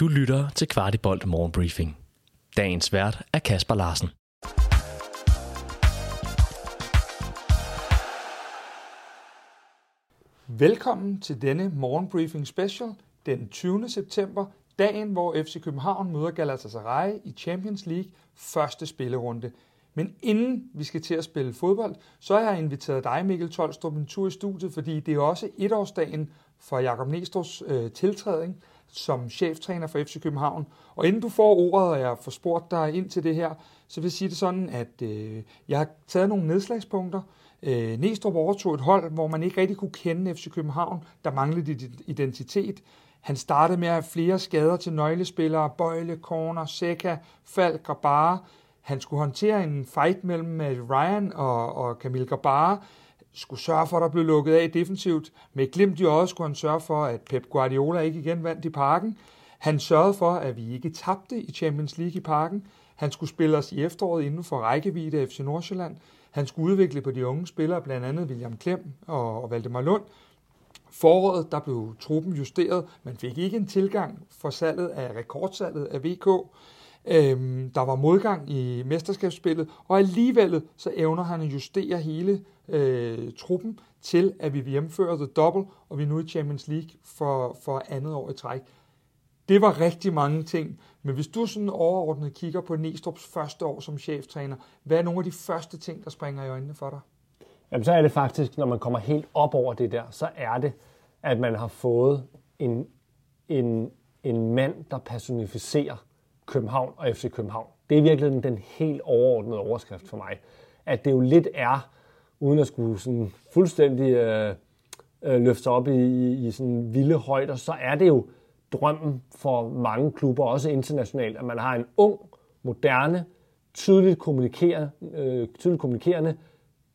Du lytter til Kvartibolt Morgenbriefing. Dagens vært er Kasper Larsen. Velkommen til denne morgenbriefing special den 20. september, dagen hvor FC København møder Galatasaray i Champions League første spillerunde. Men inden vi skal til at spille fodbold, så har jeg inviteret dig, Mikkel Tolstrup, en tur i studiet, fordi det er også etårsdagen for Jakob Næstrups øh, tiltrædning som cheftræner for FC København. Og inden du får ordet, og jeg får spurgt dig ind til det her, så vil jeg sige det sådan, at øh, jeg har taget nogle nedslagspunkter. Øh, Næstrup overtog et hold, hvor man ikke rigtig kunne kende FC København. Der manglede identitet. Han startede med at have flere skader til nøglespillere, Bøjle, Corner, Seca, Falk, bare. Han skulle håndtere en fight mellem øh, Ryan og, og Camille Gabara skulle sørge for, at der blev lukket af defensivt. Med glimt i øjet skulle han sørge for, at Pep Guardiola ikke igen vandt i parken. Han sørgede for, at vi ikke tabte i Champions League i parken. Han skulle spille os i efteråret inden for rækkevidde af FC Nordsjælland. Han skulle udvikle på de unge spillere, blandt andet William Klem og, Valdemar Lund. Foråret der blev truppen justeret. Man fik ikke en tilgang for salget af rekordsalget af VK. Øhm, der var modgang i mesterskabsspillet, og alligevel så evner han at justere hele øh, truppen til, at vi hjemfører hjemføre The Double, og vi er nu i Champions League for, for andet år i træk. Det var rigtig mange ting, men hvis du sådan overordnet kigger på Næstrup's første år som cheftræner, hvad er nogle af de første ting, der springer i øjnene for dig? Jamen, så er det faktisk, når man kommer helt op over det der, så er det, at man har fået en, en, en mand, der personificerer København og FC København. Det er virkelig den helt overordnede overskrift for mig. At det jo lidt er, uden at skulle sådan fuldstændig øh, øh, løfte sig op i, i, i sådan vilde højder, så er det jo drømmen for mange klubber, også internationalt, at man har en ung, moderne, tydeligt kommunikerende, øh, tydeligt kommunikerende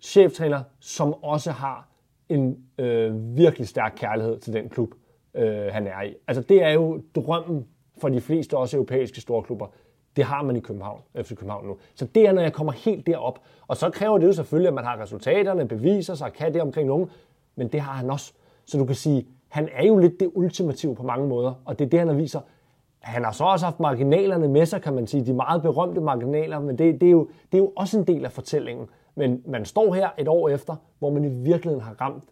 cheftræner, som også har en øh, virkelig stærk kærlighed til den klub, øh, han er i. Altså det er jo drømmen for de fleste også europæiske storklubber. Det har man i København, øh, FC København nu. Så det er, når jeg kommer helt derop. Og så kræver det jo selvfølgelig, at man har resultaterne, beviser sig, kan det omkring nogen. Men det har han også. Så du kan sige, han er jo lidt det ultimative på mange måder. Og det er det, han viser. Han har så også haft marginalerne med sig, kan man sige. De meget berømte marginaler, men det, det, er, jo, det er jo også en del af fortællingen. Men man står her et år efter, hvor man i virkeligheden har ramt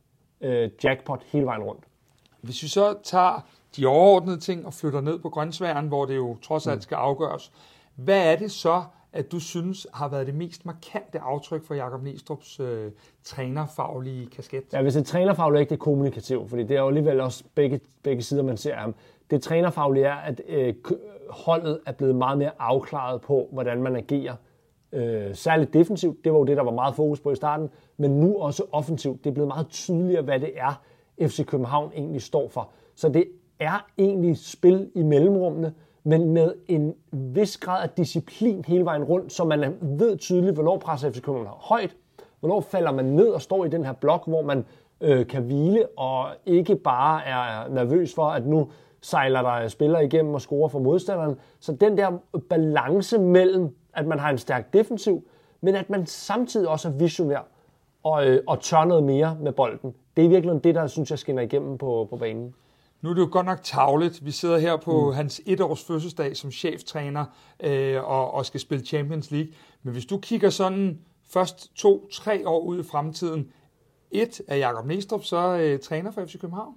øh, jackpot hele vejen rundt. Hvis vi så tager de overordnede ting og flytter ned på grøntsværen, hvor det jo trods alt mm. skal afgøres. Hvad er det så, at du synes har været det mest markante aftryk for Jakob Næstrup's øh, trænerfaglige kasket? Ja, hvis det er trænerfagligt, er ikke det kommunikativt, fordi det er jo alligevel også begge, begge sider, man ser ham. Det trænerfaglige er, at øh, holdet er blevet meget mere afklaret på, hvordan man agerer. Øh, særligt defensivt, det var jo det, der var meget fokus på i starten, men nu også offensivt. Det er blevet meget tydeligere, hvad det er, FC København egentlig står for. Så det er egentlig spil i mellemrummene, men med en vis grad af disciplin hele vejen rundt, så man ved tydeligt, hvornår presser FC København højt, hvornår falder man ned og står i den her blok, hvor man øh, kan hvile og ikke bare er nervøs for, at nu sejler der spillere igennem og scorer for modstanderen. Så den der balance mellem, at man har en stærk defensiv, men at man samtidig også er visionær og, øh, og tør noget mere med bolden. Det er virkelig det, der synes jeg skinner igennem på, på banen. Nu er det jo godt nok tavlet. Vi sidder her på mm. hans etårs fødselsdag som cheftræner øh, og, og skal spille Champions League. Men hvis du kigger sådan først to, tre år ud i fremtiden, et er Jakob Næstrup så øh, træner for FC København?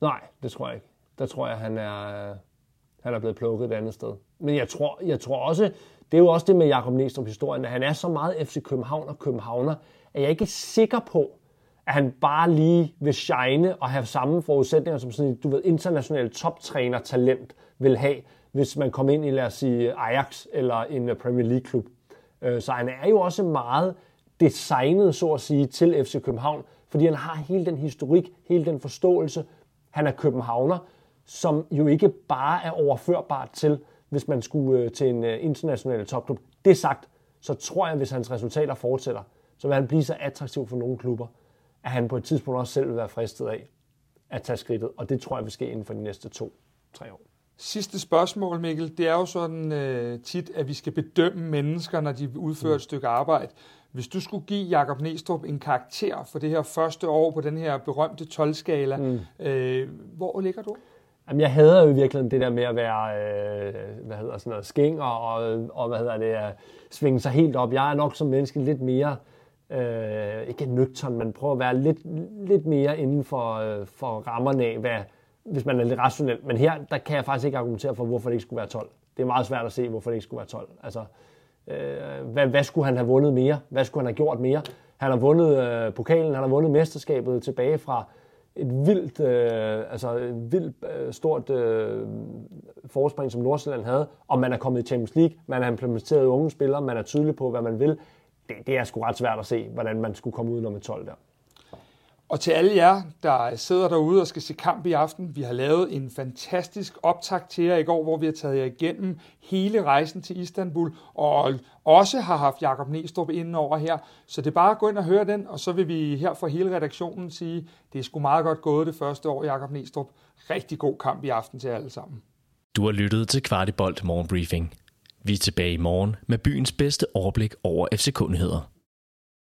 Nej, det tror jeg ikke. Der tror jeg, han er, han er blevet plukket et andet sted. Men jeg tror, jeg tror også, det er jo også det med Jakob Næstrup historien, at han er så meget FC København og københavner, at jeg ikke er sikker på, at han bare lige vil shine og have samme forudsætninger som sådan du ved, international toptræner-talent vil have, hvis man kommer ind i, lad os sige, Ajax eller en Premier League-klub. Øh, så han er jo også meget designet, så at sige, til FC København, fordi han har hele den historik, hele den forståelse. Han er københavner, som jo ikke bare er overførbart til, hvis man skulle øh, til en øh, international topklub. Det sagt, så tror jeg, hvis hans resultater fortsætter, så vil han blive så attraktiv for nogle klubber, at han på et tidspunkt også selv vil være fristet af at tage skridtet, og det tror jeg vil ske inden for de næste to-tre år. Sidste spørgsmål, Mikkel. Det er jo sådan øh, tit, at vi skal bedømme mennesker, når de udfører et stykke arbejde. Hvis du skulle give Jakob Næstrup en karakter for det her første år på den her berømte 12-skala, mm. øh, hvor ligger du? Jamen, jeg hader jo i virkeligheden det der med at være, øh, hvad hedder sådan noget, skæng og, og, og hvad hedder det, at svinge sig helt op. Jeg er nok som menneske lidt mere, øh, Øh, ikke nøgtern, men prøver at være lidt, lidt mere inden for, øh, for rammerne af, hvad, hvis man er lidt rationel. Men her, der kan jeg faktisk ikke argumentere for, hvorfor det ikke skulle være 12. Det er meget svært at se, hvorfor det ikke skulle være 12. Altså, øh, hvad, hvad skulle han have vundet mere? Hvad skulle han have gjort mere? Han har vundet øh, pokalen, han har vundet mesterskabet tilbage fra et vildt, øh, altså et vildt øh, stort øh, forspring, som Nordsjælland havde, og man er kommet i Champions League, man har implementeret unge spillere, man er tydelig på, hvad man vil. Det, det er sgu ret svært at se, hvordan man skulle komme ud nummer 12 der. Og til alle jer, der sidder derude og skal se kamp i aften, vi har lavet en fantastisk optakt til jer i går, hvor vi har taget jer igennem hele rejsen til Istanbul, og også har haft Jakob Næstrup inden over her. Så det er bare at gå ind og høre den, og så vil vi her fra hele redaktionen sige, det er sgu meget godt gået det første år, Jakob Næstrup. Rigtig god kamp i aften til jer alle sammen. Du har lyttet til Kvartibolt Morgenbriefing. Vi er tilbage i morgen med byens bedste overblik over FC-kundigheder.